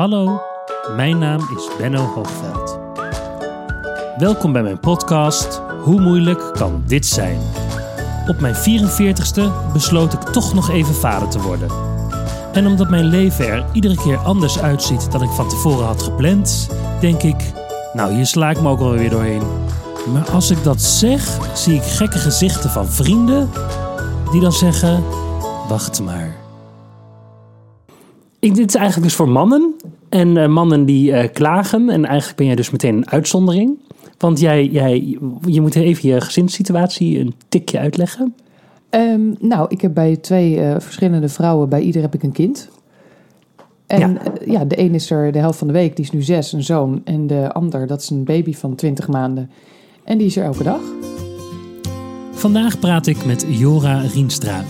Hallo, mijn naam is Benno Hoogveld. Welkom bij mijn podcast Hoe moeilijk kan dit zijn? Op mijn 44ste besloot ik toch nog even vader te worden. En omdat mijn leven er iedere keer anders uitziet dan ik van tevoren had gepland, denk ik, nou hier sla ik me ook wel weer doorheen. Maar als ik dat zeg, zie ik gekke gezichten van vrienden die dan zeggen, wacht maar. Ik, dit is eigenlijk dus voor mannen. En eh, mannen die eh, klagen. En eigenlijk ben jij dus meteen een uitzondering. Want jij, jij, je moet even je gezinssituatie een tikje uitleggen. Ehm, nou, ik heb bij twee eh, verschillende vrouwen, bij ieder heb ik een kind. En Ja. ja. ja, de een is er de helft van de week, die is nu zes, een zoon. En de ander, dat is een baby van 20 maanden. En die is er elke dag. Vandaag praat ik met Jora Rienstra.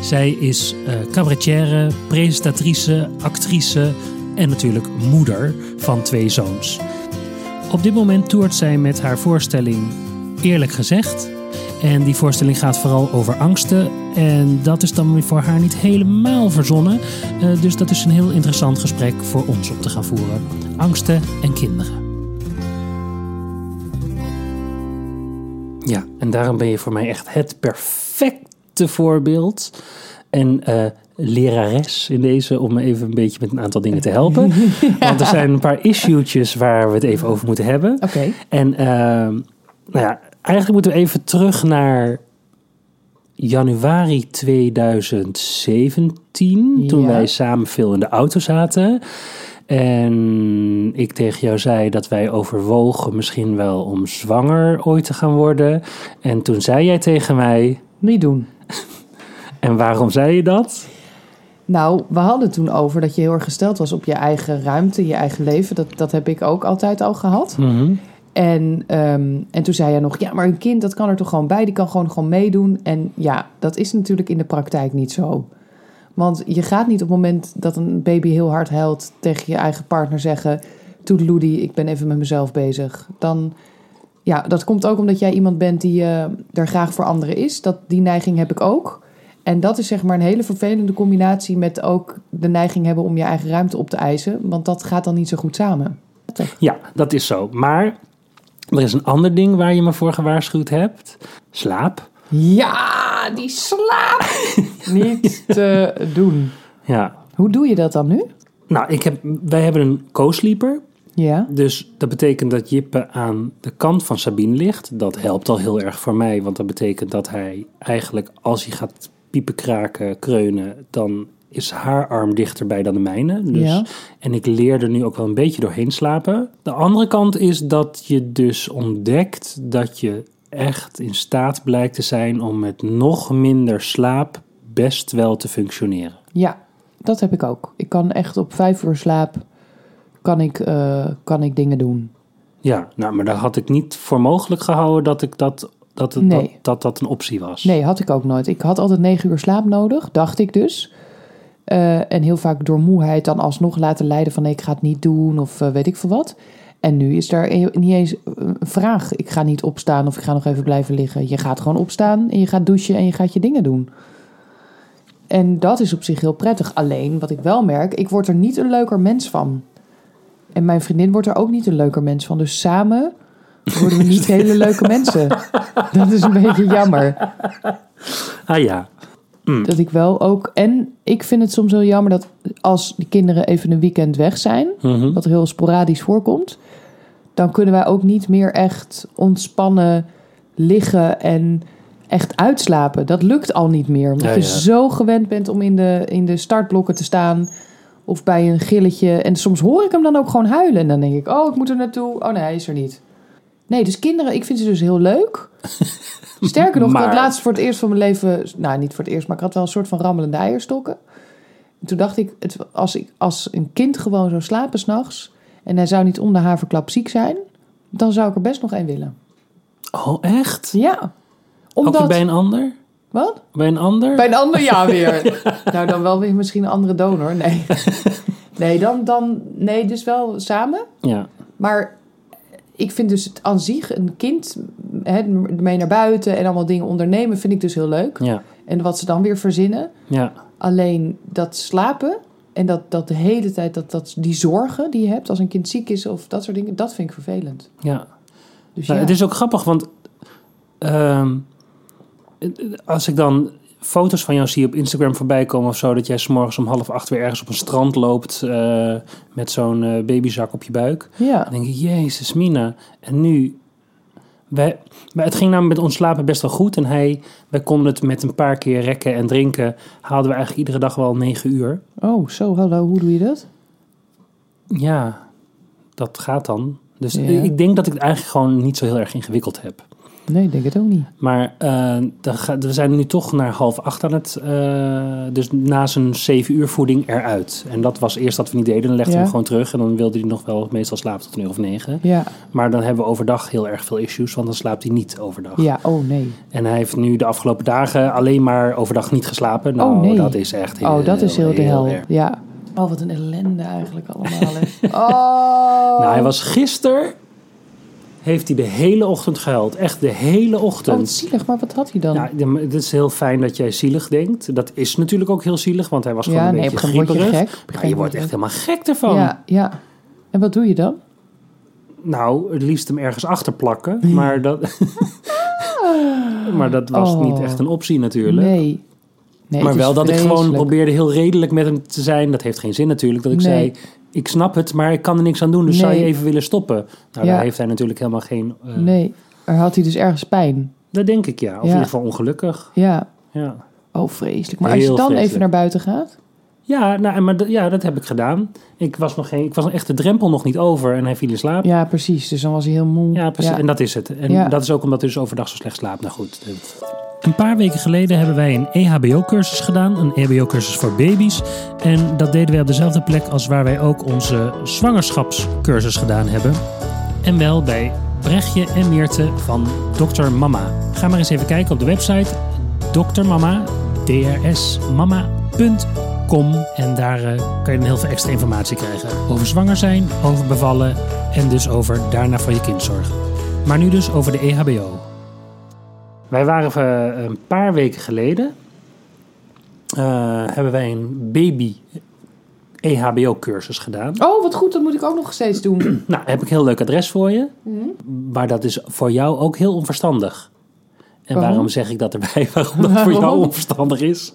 Zij is eh cabaretière, presentatrice, actrice en natuurlijk moeder van twee zoons. Op dit moment toert zij met haar voorstelling Eerlijk gezegd. En die voorstelling gaat vooral over angsten. En dat is dan voor haar niet helemaal verzonnen. Eh, dus dat is een heel interessant gesprek voor ons om te gaan voeren. Angsten en kinderen. Ja, en daarom ben je voor mij echt het perfecte voorbeeld. En eh, lerares in deze, om me even een beetje met een aantal dingen te helpen. Want er zijn een paar issue'tjes waar we het even over moeten hebben. Oké. En ehm, nou ja, eigenlijk moeten we even terug naar januari 2017. Toen wij samen veel in de auto zaten. En ik tegen jou zei dat wij overwogen misschien wel om zwanger ooit te gaan worden. En toen zei jij tegen mij, Niet doen. en waarom zei je dat? Nou, we hadden het toen over dat je heel erg gesteld was op je eigen ruimte, je eigen leven. Dat, dat heb ik ook altijd al gehad. Mhm. En, ehm, en toen zei hij nog, ja, maar een kind, dat kan er toch gewoon bij. Die kan gewoon, gewoon meedoen. En ja, dat is natuurlijk in de praktijk niet zo. Want je gaat niet op het moment dat een baby heel hard huilt... tegen je eigen partner zeggen... Toedeloedie, ik ben even met mezelf bezig. Dan, ja, dat komt ook omdat jij iemand bent die eh er graag voor anderen is. Dat, die neiging heb ik ook. En dat is zeg maar een hele vervelende combinatie... met ook de neiging hebben om je eigen ruimte op te eisen. Want dat gaat dan niet zo goed samen. Ja, dat is zo. Maar er is een ander ding waar je me voor gewaarschuwd hebt. Slaap. Ja, die slaap niet te doen. Ja. Hoe doe je dat dan nu? Nou, ik heb, wij hebben een co-sleeper. Ja. Dus dat betekent dat Jippe aan de kant van Sabine ligt. Dat helpt al heel erg voor mij, want dat betekent dat hij eigenlijk als hij gaat piepen, kraken, kreunen, dan is haar arm dichterbij dan de mijne. Dus, Ja. En ik leer er nu ook wel een beetje doorheen slapen. De andere kant is dat je dus ontdekt dat je echt in staat blijkt te zijn om met nog minder slaap best wel te functioneren. Ja, dat heb ik ook. Ik kan echt op vijf uur slaap kan ik, eh, kan ik dingen doen. Ja, nou, maar daar had ik niet voor mogelijk gehouden dat ik dat, dat, het, Nee. dat, dat dat een optie was. Nee, had ik ook nooit. Ik had altijd negen uur slaap nodig, dacht ik dus. Eh, en heel vaak door moeheid dan alsnog laten leiden van nee, ik ga het niet doen of eh, weet ik veel wat. En nu is daar e- niet eens een vraag. Ik ga niet opstaan of ik ga nog even blijven liggen. Je gaat gewoon opstaan en je gaat douchen en je gaat je dingen doen. En dat is op zich heel prettig. Alleen, wat ik wel merk, ik word er niet een leuker mens van. En mijn vriendin wordt er ook niet een leuker mens van. Dus samen worden we niet hele leuke mensen. Dat is een beetje jammer. Ah ja, Dat ik wel ook. En ik vind het soms heel jammer dat als de kinderen even een weekend weg zijn, Mhm. wat heel sporadisch voorkomt, dan kunnen wij ook niet meer echt ontspannen liggen en echt uitslapen. Dat lukt al niet meer. Omdat Ja, je zo gewend bent om in de, in de startblokken te staan. Of bij een gilletje. En soms hoor ik hem dan ook gewoon huilen. En dan denk ik, oh, ik moet er naartoe. Oh nee, hij is er niet. Nee, dus kinderen, ik vind ze dus heel leuk. Sterker nog, ik Maar- had laatst voor het eerst van mijn leven... Nou, niet voor het eerst, maar ik had wel een soort van rammelende eierstokken. En toen dacht ik, het, als, ik, als een kind gewoon zou slapen s'nachts... en hij zou niet om de haverklap ziek zijn... dan zou ik er best nog één willen. Oh, echt? Ja. Omdat... bij een ander? Wat? Bij een ander? Bij een ander ja weer. nou, dan wel weer misschien een andere donor. Nee. Nee, dan, dan... Nee, dus wel samen. Ja. Maar ik vind dus het aan zich een kind hè, mee naar buiten en allemaal dingen ondernemen, vind ik dus heel leuk. Ja. En wat ze dan weer verzinnen. Ja. Alleen dat slapen, En dat, dat de hele tijd, dat, dat, die zorgen die je hebt als een kind ziek is of dat soort dingen, dat vind ik vervelend. Ja. Dus Nou, ja. Het is ook grappig, want ehm, als ik dan foto's van jou zie op Instagram voorbij komen of zo, dat jij 's morgens om half acht weer ergens op een strand loopt eh, met zo'n eh, babyzak op je buik. ja. Dan denk ik, jezus Mina. En nu, wij, maar het ging namelijk met ons slapen best wel goed. En hij, wij konden het met een paar keer rekken en drinken, haalden we eigenlijk iedere dag wel negen uur. Oh, zo, hallo, hoe doe je dat? Ja, dat gaat dan. Dus Ja. ik denk dat ik het eigenlijk gewoon niet zo heel erg ingewikkeld heb. Nee, ik denk het ook niet. Maar eh, we zijn nu toch naar half acht aan het... eh, dus na zijn zeven uur voeding eruit. En dat was eerst dat we niet deden. Dan legden we Ja. hem gewoon terug. En dan wilde hij nog wel meestal slapen tot een uur of negen. Ja, Maar dan hebben we overdag heel erg veel issues. Want dan slaapt hij niet overdag. ja, oh nee. En hij heeft nu de afgelopen dagen alleen maar overdag niet geslapen. Nou, Oh, nee. dat is echt heel Oh, dat is heel, de hel. Ja. Oh, wat een ellende eigenlijk allemaal. hè. Oh. Nou, hij was gisteren... Heeft hij de hele ochtend gehuild. Echt de hele Oh, ochtend. wat zielig, maar wat had hij dan? Ja, het is heel fijn dat jij zielig denkt. Dat is natuurlijk ook heel zielig, want hij was gewoon Ja, een nee, beetje je gek. Maar je wordt echt helemaal gek ervan. Ja, ja. En wat doe je dan? Nou, het liefst hem ergens achter plakken. Maar dat, maar dat was Oh. niet echt een optie natuurlijk. Nee. nee maar wel dat ik gewoon probeerde heel redelijk met hem te zijn. Dat heeft geen zin natuurlijk. Dat ik Nee. zei, ik snap het, maar ik kan er niks aan doen. Dus zou je even willen stoppen? Nou, Ja. daar heeft hij natuurlijk helemaal geen... eh, Nee, er had hij dus ergens pijn. Dat denk ik, ja. Of in ieder geval ongelukkig. Ja. Ja. Oh, vreselijk. Maar als je dan even naar buiten gaat... Ja, nou, maar ja, dat heb ik gedaan. Ik was, nog geen, ik was echt de drempel nog niet over en hij viel in slaap. Ja, precies. Dus dan was hij heel moe. Ja, precies. En dat is het. En dat is ook omdat hij dus overdag zo slecht slaapt. Nou goed. dat- Een paar weken geleden hebben wij een EHBO-cursus gedaan, een EHBO-cursus voor baby's. En dat deden wij op dezelfde plek als waar wij ook onze zwangerschapscursus gedaan hebben. En wel bij Brechtje en Meerte van Dr. Mama. Ga maar eens even kijken op de website drmama, drsmama.com. En daar eh, kan je dan heel veel extra informatie krijgen over zwanger zijn, over bevallen en dus over daarna voor je kind zorgen. Maar nu dus over de EHBO. Wij waren eh, een paar weken geleden. eh, hebben wij een baby EHBO-cursus gedaan. Oh, wat goed. Dat moet ik ook nog steeds doen. Nou, heb ik een heel leuk adres voor je. Mhm. Maar dat is voor jou ook heel onverstandig. En Waarom? waarom zeg ik dat erbij? Waarom dat voor jou onverstandig is?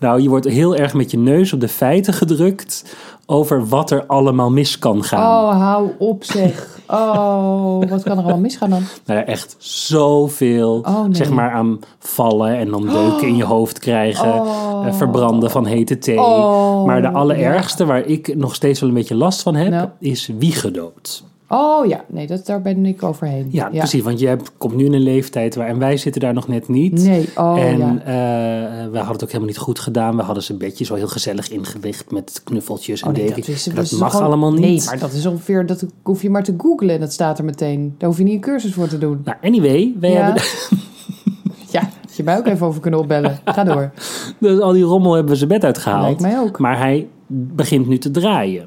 Nou, je wordt heel erg met je neus op de feiten gedrukt over wat er allemaal mis kan gaan. Oh, hou op zeg. Oh, wat kan er allemaal misgaan dan? Nou ja, echt zoveel. Oh, nee. Zeg maar aan vallen en dan deuken in je hoofd krijgen. Oh. eh, verbranden van hete thee. Oh, maar de allerergste, waar ik nog steeds wel een beetje last van heb, Nou. is wiegedood. Oh ja, nee, dat, daar ben ik overheen. Ja, precies. Want je hebt, komt nu in een leeftijd waar... En wij zitten daar nog net niet. Nee, oh en ja. eh, we hadden het ook helemaal niet goed gedaan. We hadden zijn bedje zo heel gezellig ingelicht met knuffeltjes en Oh, nee, dekentjes. is- dat mag gewoon- allemaal niet. Nee, maar dat is ongeveer, dat hoef je maar te googlen en dat staat er meteen. Daar hoef je niet een cursus voor te doen. Nou, anyway, wij Ja. hebben Ja, je mij ook even over kunnen opbellen. Ga door. dus al die rommel hebben we zijn bed uitgehaald. Lijkt mij ook. Maar hij begint nu te draaien.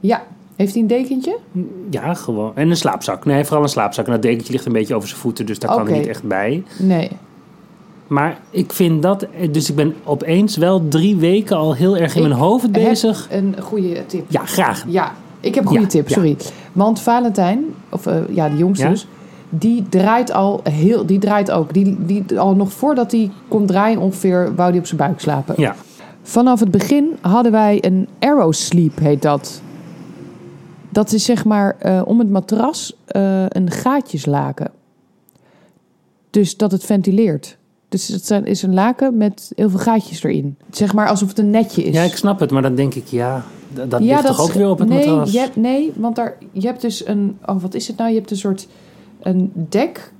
Ja, heeft hij een dekentje? Ja, gewoon. En een slaapzak. Nee, vooral een slaapzak. En dat dekentje ligt een beetje over zijn voeten, dus daar kan hij niet echt bij. Nee. Maar ik vind dat... Dus ik ben opeens wel drie weken al heel erg in Ik mijn hoofd bezig. Heb een goede tip. Ja, graag. Ja, ik heb een goede Ja, tip, ja. sorry. Want Valentijn, of eh, ja, de jongste Ja? dus, die draait al heel, die draait ook. Die, die, al nog voordat hij kon draaien ongeveer, wou hij op zijn buik slapen. Ja. Vanaf het begin hadden wij een arrow sleep, heet dat. Dat is zeg maar eh, om het matras eh, een gaatjeslaken. Dus dat het ventileert. Dus het is een laken met heel veel gaatjes erin. Zeg maar alsof het een netje is. Ja, ik snap het, maar dan denk ik, ja, dat Ja, ligt toch ook weer op het nee, matras? Je nee, want daar, je hebt dus een... Oh, wat is het nou? Je hebt een soort... Een dek...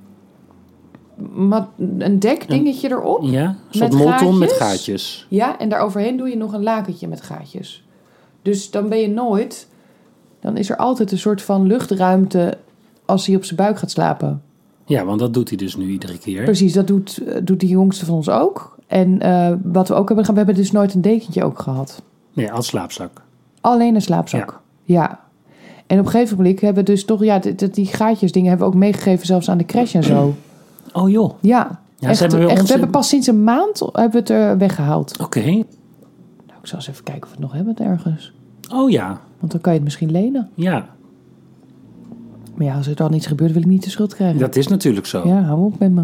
Een dekdingetje erop. Ja, een soort Met molton met gaatjes? gaatjes. Ja, en daaroverheen doe je nog een lakentje met gaatjes. Dus dan ben je nooit... Dan is er altijd een soort van luchtruimte als hij op zijn buik gaat slapen. Ja, want dat doet hij dus nu iedere keer. Precies, dat doet, eh, doet die jongste van ons ook. En eh, wat we ook hebben gedaan, we hebben dus nooit een dekentje ook gehad. Nee, als slaapzak. Alleen een slaapzak. Ja. En op een gegeven moment hebben we dus toch, ja, die gaatjes dingen hebben we ook meegegeven zelfs aan de crash en zo. Oh joh, Ja. Ja, echt, ze hebben weer echt, ons- we hebben pas sinds een maand hebben we het er weggehaald. oké. Nou, Ik zal eens even kijken of we het nog hebben ergens. Oh ja, Want dan kan je het misschien lenen. ja. Maar ja, als er dan iets gebeurt, wil ik niet de schuld krijgen. Dat is natuurlijk zo. Ja, hou op met me.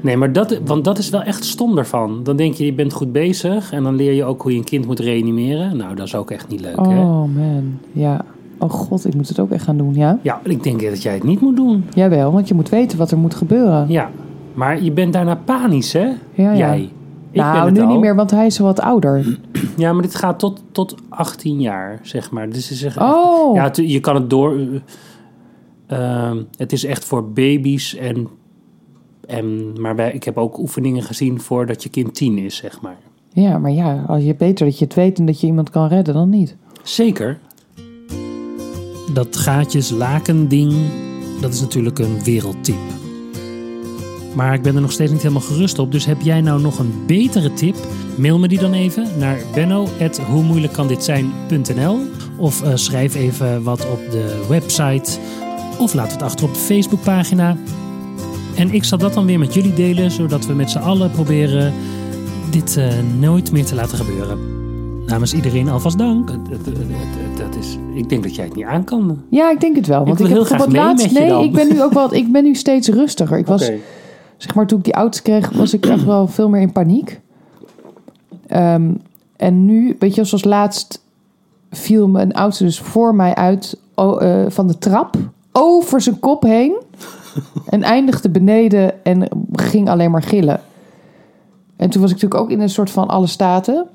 Nee, maar dat, want dat is wel echt stom daarvan. Dan denk je, je bent goed bezig en dan leer je ook hoe je een kind moet reanimeren. Nou, dat is ook echt niet leuk, hè? Oh man, ja. Oh god, ik moet het ook echt gaan doen, ja? Ja, ik denk dat jij het niet moet doen. Jawel, want je moet weten wat er moet gebeuren. Ja, maar je bent daarna panisch, hè? Ja, ja. Jij. Nou, nu al. niet meer, want hij is wat ouder. Ja, maar dit gaat tot, tot 18 jaar, zeg maar. Dus is echt, Oh, Ja, je kan het door... eh, ehm, het is echt voor baby's en... en maar wij, ik heb ook oefeningen gezien voordat je kind 10 is, zeg maar. ja, maar ja, als je beter dat je het weet en dat je iemand kan redden dan niet. Zeker. Dat gaatjes laken ding, dat is natuurlijk een wereldtip. Maar ik ben er nog steeds niet helemaal gerust op. Dus heb jij nou nog een betere tip? Mail me die dan even naar benno.hoemoeilijkkanditzijn.nl Of eh, schrijf even wat op de website. Of laat het achter op de Facebookpagina. En ik zal dat dan weer met jullie delen, zodat we met z'n allen proberen dit eh, nooit meer te laten gebeuren. Namens iedereen alvast dank. Dat is, ik denk dat jij het niet aan kan. Ja, ik denk het wel. Want wil ik, heel heb graag laatst. met je Nee, dan. ik ben nu ook wel. Ik ben nu steeds rustiger. Ik was, zeg maar, toen ik die oudste kreeg, was ik echt wel veel meer in paniek. Ehm, en nu, weet je, zoals laatst viel mijn oudste dus voor mij uit eh, van de trap over zijn kop heen en eindigde beneden en ging alleen maar gillen. En toen was ik natuurlijk ook in een soort van alle staten.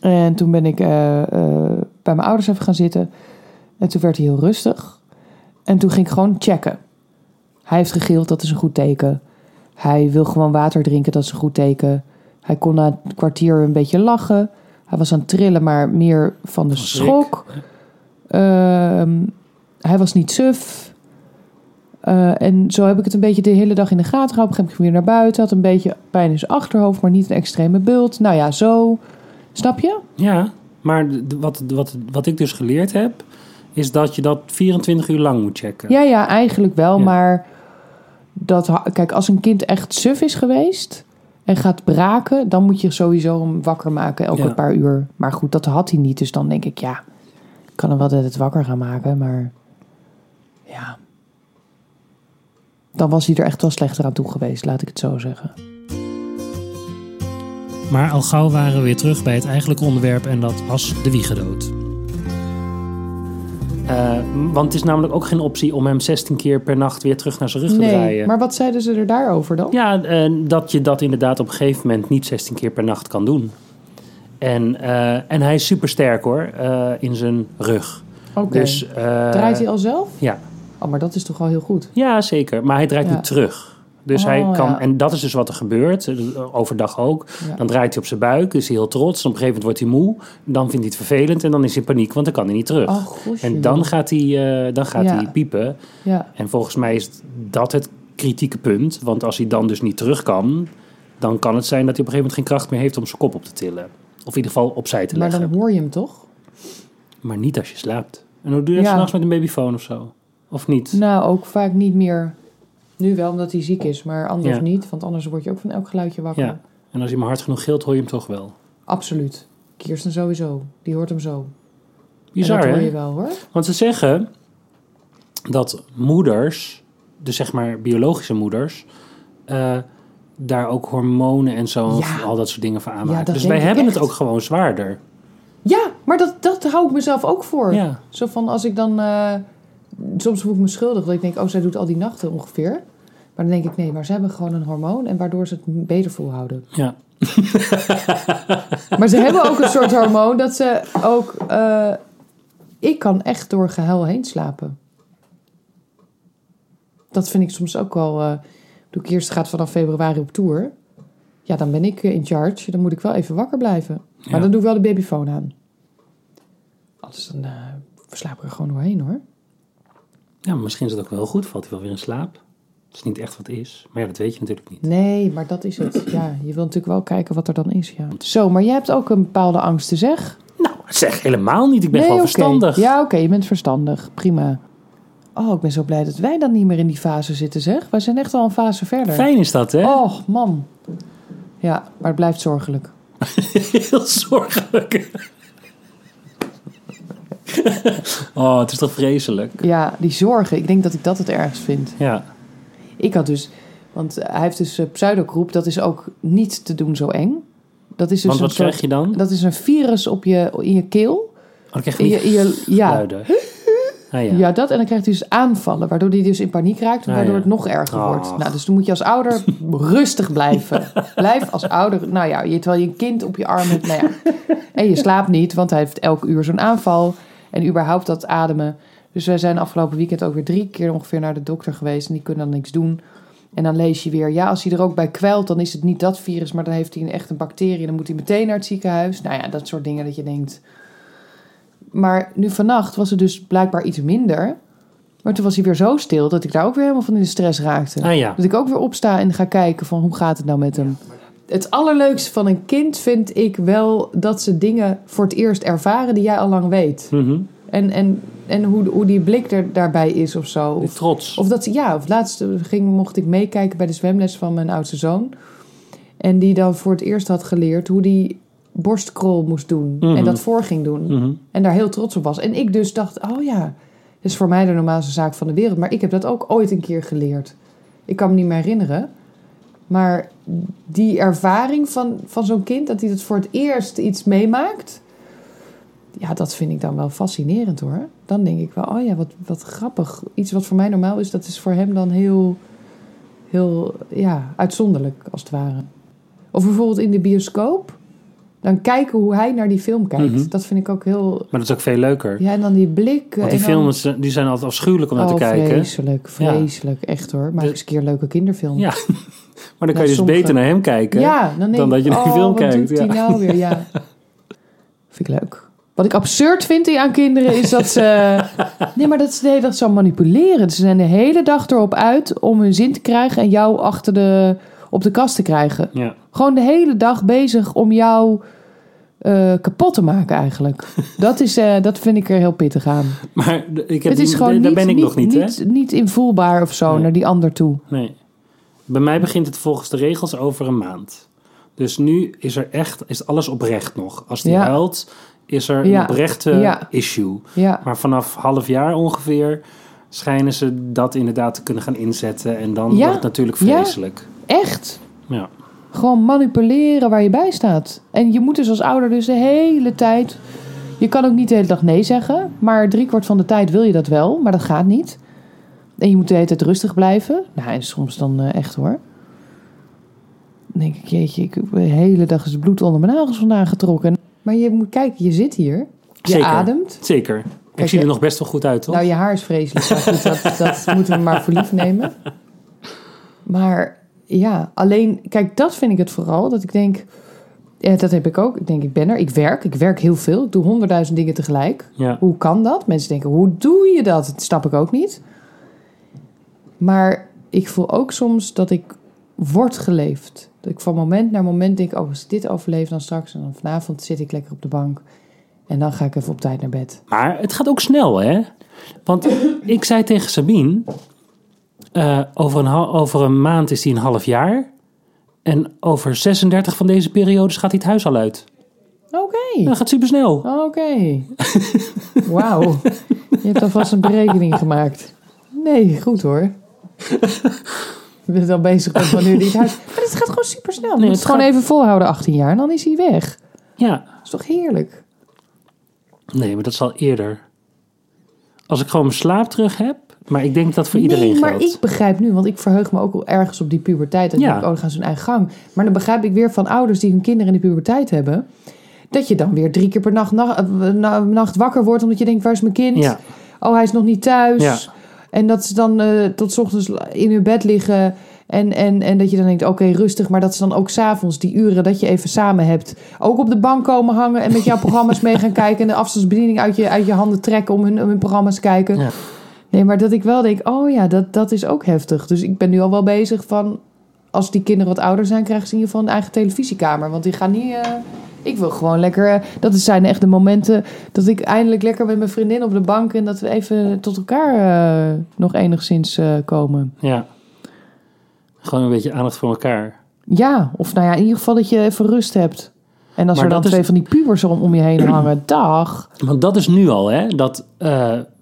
En toen ben ik eh, eh, bij mijn ouders even gaan zitten. En toen werd hij heel rustig. En toen ging ik gewoon checken. Hij heeft gegild, dat is een goed teken. Hij wil gewoon water drinken, dat is een goed teken. Hij kon na een kwartier een beetje lachen. Hij was aan het trillen, maar meer van de Van schok. Ehm, hij was niet suf. Eh, en zo heb ik het een beetje de hele dag in de gaten gehouden. Op een gegeven moment weer naar buiten. Had een beetje pijn in zijn achterhoofd, maar niet een extreme bult. Nou ja, zo. Snap je? Ja, maar wat, wat, wat ik dus geleerd heb, is dat je dat 24 uur lang moet checken. Ja, ja, eigenlijk wel. Ja. Maar dat, kijk, als een kind echt suf is geweest en gaat braken, dan moet je sowieso hem wakker maken elke Ja. paar uur. Maar goed, dat had hij niet. Dus dan denk ik, ja, ik kan hem wel het wakker gaan maken. Maar ja, dan was hij er echt wel slechter aan toe geweest, laat ik het zo zeggen. Maar al gauw waren we weer terug bij het eigenlijke onderwerp en dat was de wiegedood. Eh, want het is namelijk ook geen optie om hem 16 keer per nacht weer terug naar zijn rug te draaien. maar wat zeiden ze er daarover dan? Ja, eh, dat je dat inderdaad op een gegeven moment niet 16 keer per nacht kan doen. En, eh, en hij is super sterk hoor, in zijn rug. Oké. Dus, Draait hij al zelf? Ja. Oh, maar dat is toch wel heel goed. Ja, zeker. Maar hij draait Ja. nu terug. Dus Oh, hij kan, ja. en dat is dus wat er gebeurt, eh, overdag ook. Ja. Dan draait hij op zijn buik, is hij heel trots. En op een gegeven moment wordt hij moe. Dan vindt hij het vervelend en dan is hij in paniek, want dan kan hij niet terug. Oh, en dan gaat, hij, eh, dan gaat hij piepen. Ja, En volgens mij is dat het kritieke punt. Want als hij dan dus niet terug kan, dan kan het zijn dat hij op een gegeven moment geen kracht meer heeft om zijn kop op te tillen. Of in ieder geval opzij te maar leggen. dan hoor je hem toch? Maar niet als je slaapt. En hoe doe je dat Ja. s'nachts met een babyfoon of zo? Of niet? Nou, ook vaak niet meer. Nu wel, omdat hij ziek is, maar anders Ja. niet. Want anders word je ook van elk geluidje wakker. Ja. En als hij maar hard genoeg gilt, hoor je hem toch wel. Absoluut. Kirsten sowieso. Die hoort hem zo. Bizar, dat hoor je wel, hoor. Want ze zeggen dat moeders, dus zeg maar biologische moeders, eh, daar ook hormonen en zo, Ja. al dat soort dingen voor Ja, aanmaken. dus wij hebben echt. het ook gewoon zwaarder. Ja, maar dat, dat hou ik mezelf ook voor. Ja. Zo van, als ik dan... eh, soms voel ik me schuldig. Dat ik denk, oh, zij doet al die nachten ongeveer. Maar dan denk ik, nee, maar ze hebben gewoon een hormoon. En waardoor ze het beter volhouden. Ja. Maar ze hebben ook een soort hormoon dat ze ook... eh, ik kan echt door gehuil heen slapen. Dat vind ik soms ook wel... eh toen ik eerst gaat vanaf februari op tour... Ja, dan ben ik in charge. Dan moet ik wel even wakker blijven. Maar Ja. dan doe ik wel de babyfoon aan. Anders dan eh, slaap ik er gewoon doorheen hoor. Ja, maar misschien is het ook wel goed. Valt hij wel weer in slaap. Het is niet echt wat is. Maar ja, dat weet je natuurlijk niet. Nee, maar dat is het. Ja, je wil natuurlijk wel kijken wat er dan is. Ja. Zo, maar jij hebt ook een bepaalde angsten, zeg? Nou, zeg helemaal niet. Ik ben nee, gewoon verstandig. Ja, oké, je bent verstandig. Prima. Oh, ik ben zo blij dat wij dan niet meer in die fase zitten, zeg. Wij zijn echt al een fase verder. Fijn is dat, hè? Oh, man. Ja, maar het blijft zorgelijk. Heel zorgelijk. oh, het is toch vreselijk? Ja, die zorgen. Ik denk dat ik dat het ergst vind. Ja. Ik had dus... Want hij heeft dus uh, pseudokroep. Dat is ook niet te doen zo eng. Dat is dus Want wat soort- krijg je dan? Dat is een virus op je, in je keel. Oh, dan krijg je In je, niet in je, ja. Ah, ja. Ja. dat. En dan krijgt hij dus aanvallen, waardoor hij dus in paniek raakt, Ah, waardoor ja. het nog erger Ach. wordt. Nou, dus dan moet je als ouder rustig blijven. Blijf als ouder, nou ja, je, terwijl je een kind op je arm hebt, nou ja. En je slaapt niet, want hij heeft elk uur zo'n aanval. En überhaupt dat ademen. Dus wij zijn afgelopen weekend ook weer drie keer ongeveer naar de dokter geweest en die kunnen dan niks doen. En dan lees je weer, ja, als hij er ook bij kwijlt, dan is het niet dat virus, maar dan heeft hij een echte bacterie. Dan moet hij meteen naar het ziekenhuis. Nou ja, dat soort dingen dat je denkt. Maar nu vannacht was het dus blijkbaar iets minder. Maar toen was hij weer zo stil dat ik daar ook weer helemaal van in de stress raakte. Ah ja. Dat ik ook weer opsta en ga kijken van hoe gaat het nou met hem. Het allerleukste van een kind vind ik wel dat ze dingen voor het eerst ervaren die jij al lang weet. Mhm. En, en, en hoe, hoe die blik er daarbij is of zo. Of, Trots. of dat ze, ja, of laatst ging, mocht ik meekijken bij de zwemles van mijn oudste zoon. En die dan voor het eerst had geleerd hoe die borstkrol moest doen. Mhm. En dat voor ging doen. Mhm. En daar heel trots op was. En ik dus dacht, oh ja, dat is voor mij de normaalste zaak van de wereld. Maar ik heb dat ook ooit een keer geleerd. Ik kan me niet meer herinneren. Maar die ervaring van, van zo'n kind, dat hij het voor het eerst iets meemaakt. Ja, dat vind ik dan wel fascinerend hoor. Dan denk ik wel, oh ja, wat, wat grappig. Iets wat voor mij normaal is, dat is voor hem dan heel, heel ja, uitzonderlijk als het ware. Of bijvoorbeeld in de bioscoop. Dan kijken hoe hij naar die film kijkt. Mhm. Dat vind ik ook heel... Maar dat is ook veel leuker. Ja, en dan die blik. Want die dan- films die zijn altijd afschuwelijk om naar oh, te kijken. vreselijk, vreselijk. Echt hoor. Maak De- eens een keer een leuke kinderfilm. Ja. Maar dan kan je dus sommige- beter naar hem kijken. Ja, dan dan dat je naar die oh, film wat kijkt, doet ja. hij nou weer? Ja. Vind ik leuk. Wat ik absurd vind aan kinderen is dat ze... Nee, maar dat ze de hele dag zo manipuleren. Ze zijn de hele dag erop uit om hun zin te krijgen... en jou achter de, op de kast te krijgen. Ja. Gewoon de hele dag bezig om jou eh, kapot te maken eigenlijk. Dat, is, eh, dat vind ik er heel pittig aan. Maar ik heb Het is gewoon daar niet, ben ik niet, nog niet, hè? niet, niet invoelbaar of zo Nee. naar die ander toe. Nee. Bij mij begint het volgens de regels over een maand. Dus nu is er echt, is alles oprecht nog. Als die Ja. huilt, is er een oprechte Ja. issue. Maar vanaf half jaar ongeveer schijnen ze dat inderdaad te kunnen gaan inzetten. En dan wordt het natuurlijk Ja. vreselijk. echt. Ja. Gewoon manipuleren waar je bij staat. En je moet dus als ouder dus de hele tijd... Je kan ook niet de hele dag nee zeggen. Maar driekwart van de tijd wil je dat wel. Maar dat gaat niet. En je moet de hele tijd rustig blijven. Nou, en soms dan eh, echt hoor. Dan denk ik, jeetje, ik heb de hele dag is het bloed onder mijn nagels vandaan getrokken. Maar je moet kijken, je zit hier. Je Zeker. ademt. Zeker. Ik Kijk, zie er je- nog best wel goed uit, toch? Nou, je haar is vreselijk. Maar goed, dat, dat moeten we maar voor lief nemen. Maar ja, alleen, kijk, dat vind ik het vooral. Dat ik denk, ja, dat heb ik ook. Ik denk, ik ben er. Ik werk. Ik werk heel veel. Ik doe honderdduizend dingen tegelijk. ja. Hoe kan dat? Mensen denken, hoe doe je dat? Dat snap ik ook niet. Maar ik voel ook soms dat ik word geleefd. Dat ik van moment naar moment denk, oh, als ik dit overleef dan straks... en dan vanavond zit ik lekker op de bank... en dan ga ik even op tijd naar bed. Maar het gaat ook snel, hè? Want ik zei tegen Sabine... eh, over, een, over een maand is hij een half jaar. En over 36 van deze periodes gaat hij het huis al uit. Oké. Dat gaat super snel. Oké. Wauw. Je hebt alvast een berekening gemaakt. Nee, goed hoor. Je bent al bezig met wanneer die het huis... Maar het gaat gewoon super snel. Nee, Nee, het het gewoon gaat- even volhouden, 18 jaar. En dan is hij weg. Ja. Dat is toch heerlijk? Nee, maar dat is al eerder. Als ik gewoon mijn slaap terug heb... Maar ik denk dat voor iedereen nee, maar geldt. ik begrijp nu, want ik verheug me ook ergens op die puberteit. Dat Ja. ik denk, oh, dan gaan ze hun eigen gang. Maar dan begrijp ik weer van ouders die hun kinderen in de puberteit hebben... dat je dan weer drie keer per nacht, nacht, na- nacht wakker wordt... omdat je denkt, waar is mijn kind? Ja. Oh, hij is nog niet thuis. Ja. En dat ze dan eh, tot 's ochtends in hun bed liggen... En, en, en dat je dan denkt, oké, rustig. Maar dat ze dan ook s'avonds die uren dat je even samen hebt... ook op de bank komen hangen en met jouw programma's mee gaan kijken... en de afstandsbediening uit je, uit je handen trekken om hun, om hun programma's te kijken. Ja. Nee, maar dat ik wel denk, oh ja, dat, dat is ook heftig. Dus ik ben nu al wel bezig van... als die kinderen wat ouder zijn, krijgen ze in ieder geval een eigen televisiekamer. Want die gaan niet... eh, ik wil gewoon lekker... eh, dat zijn echt de momenten dat ik eindelijk lekker met mijn vriendin op de bank... en dat we even tot elkaar eh, nog enigszins komen. Ja. Gewoon een beetje aandacht voor elkaar. Ja, of nou ja, in ieder geval dat je even rust hebt. En als Maar er dan is- twee van die pubers om, om je heen hangen, dag. Want dat is nu al, hè? Dat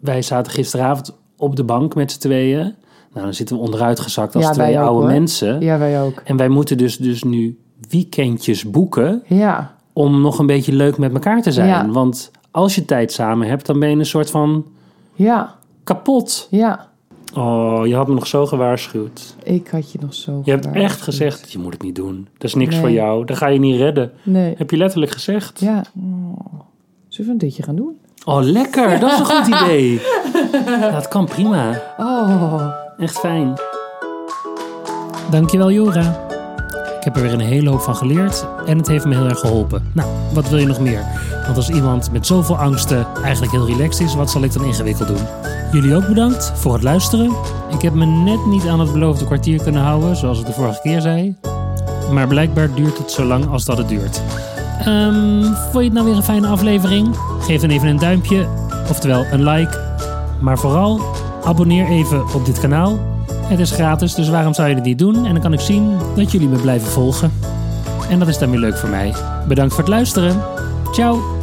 wij zaten gisteravond op de bank met z'n tweeën. Nou, dan zitten we onderuit gezakt als Ja, twee ook, oude mensen. Ja, wij ook. En wij moeten dus, dus nu weekendjes boeken Ja, om nog een beetje leuk met elkaar te zijn. Ja. Want als je tijd samen hebt, dan ben je een soort van ja, kapot. ja. Oh, je had me nog zo gewaarschuwd. Ik had je nog zo Je hebt echt gezegd, je moet het niet doen. Dat is niks Nee. voor jou. Dat ga je niet redden. Nee. Heb je letterlijk gezegd. Ja. Oh. Zullen we een ditje gaan doen? Oh, lekker. Dat is een goed idee. Dat kan prima. Oh. Echt fijn. Dankjewel, Jora. Ik heb er weer een hele hoop van geleerd en het heeft me heel erg geholpen. Nou, wat wil je nog meer? Want als iemand met zoveel angsten eigenlijk heel relaxed is, wat zal ik dan ingewikkeld doen? Jullie ook bedankt voor het luisteren. Ik heb me net niet aan het beloofde kwartier kunnen houden, zoals ik de vorige keer zei. Maar blijkbaar duurt het zo lang als dat het duurt. Ehm, vond je het nou weer een fijne aflevering? Geef dan even een duimpje, oftewel een like. Maar vooral abonneer even op dit kanaal. Het is gratis, dus waarom zou je het niet doen? En dan kan ik zien dat jullie me blijven volgen. En dat is dan weer leuk voor mij. Bedankt voor het luisteren. Ciao!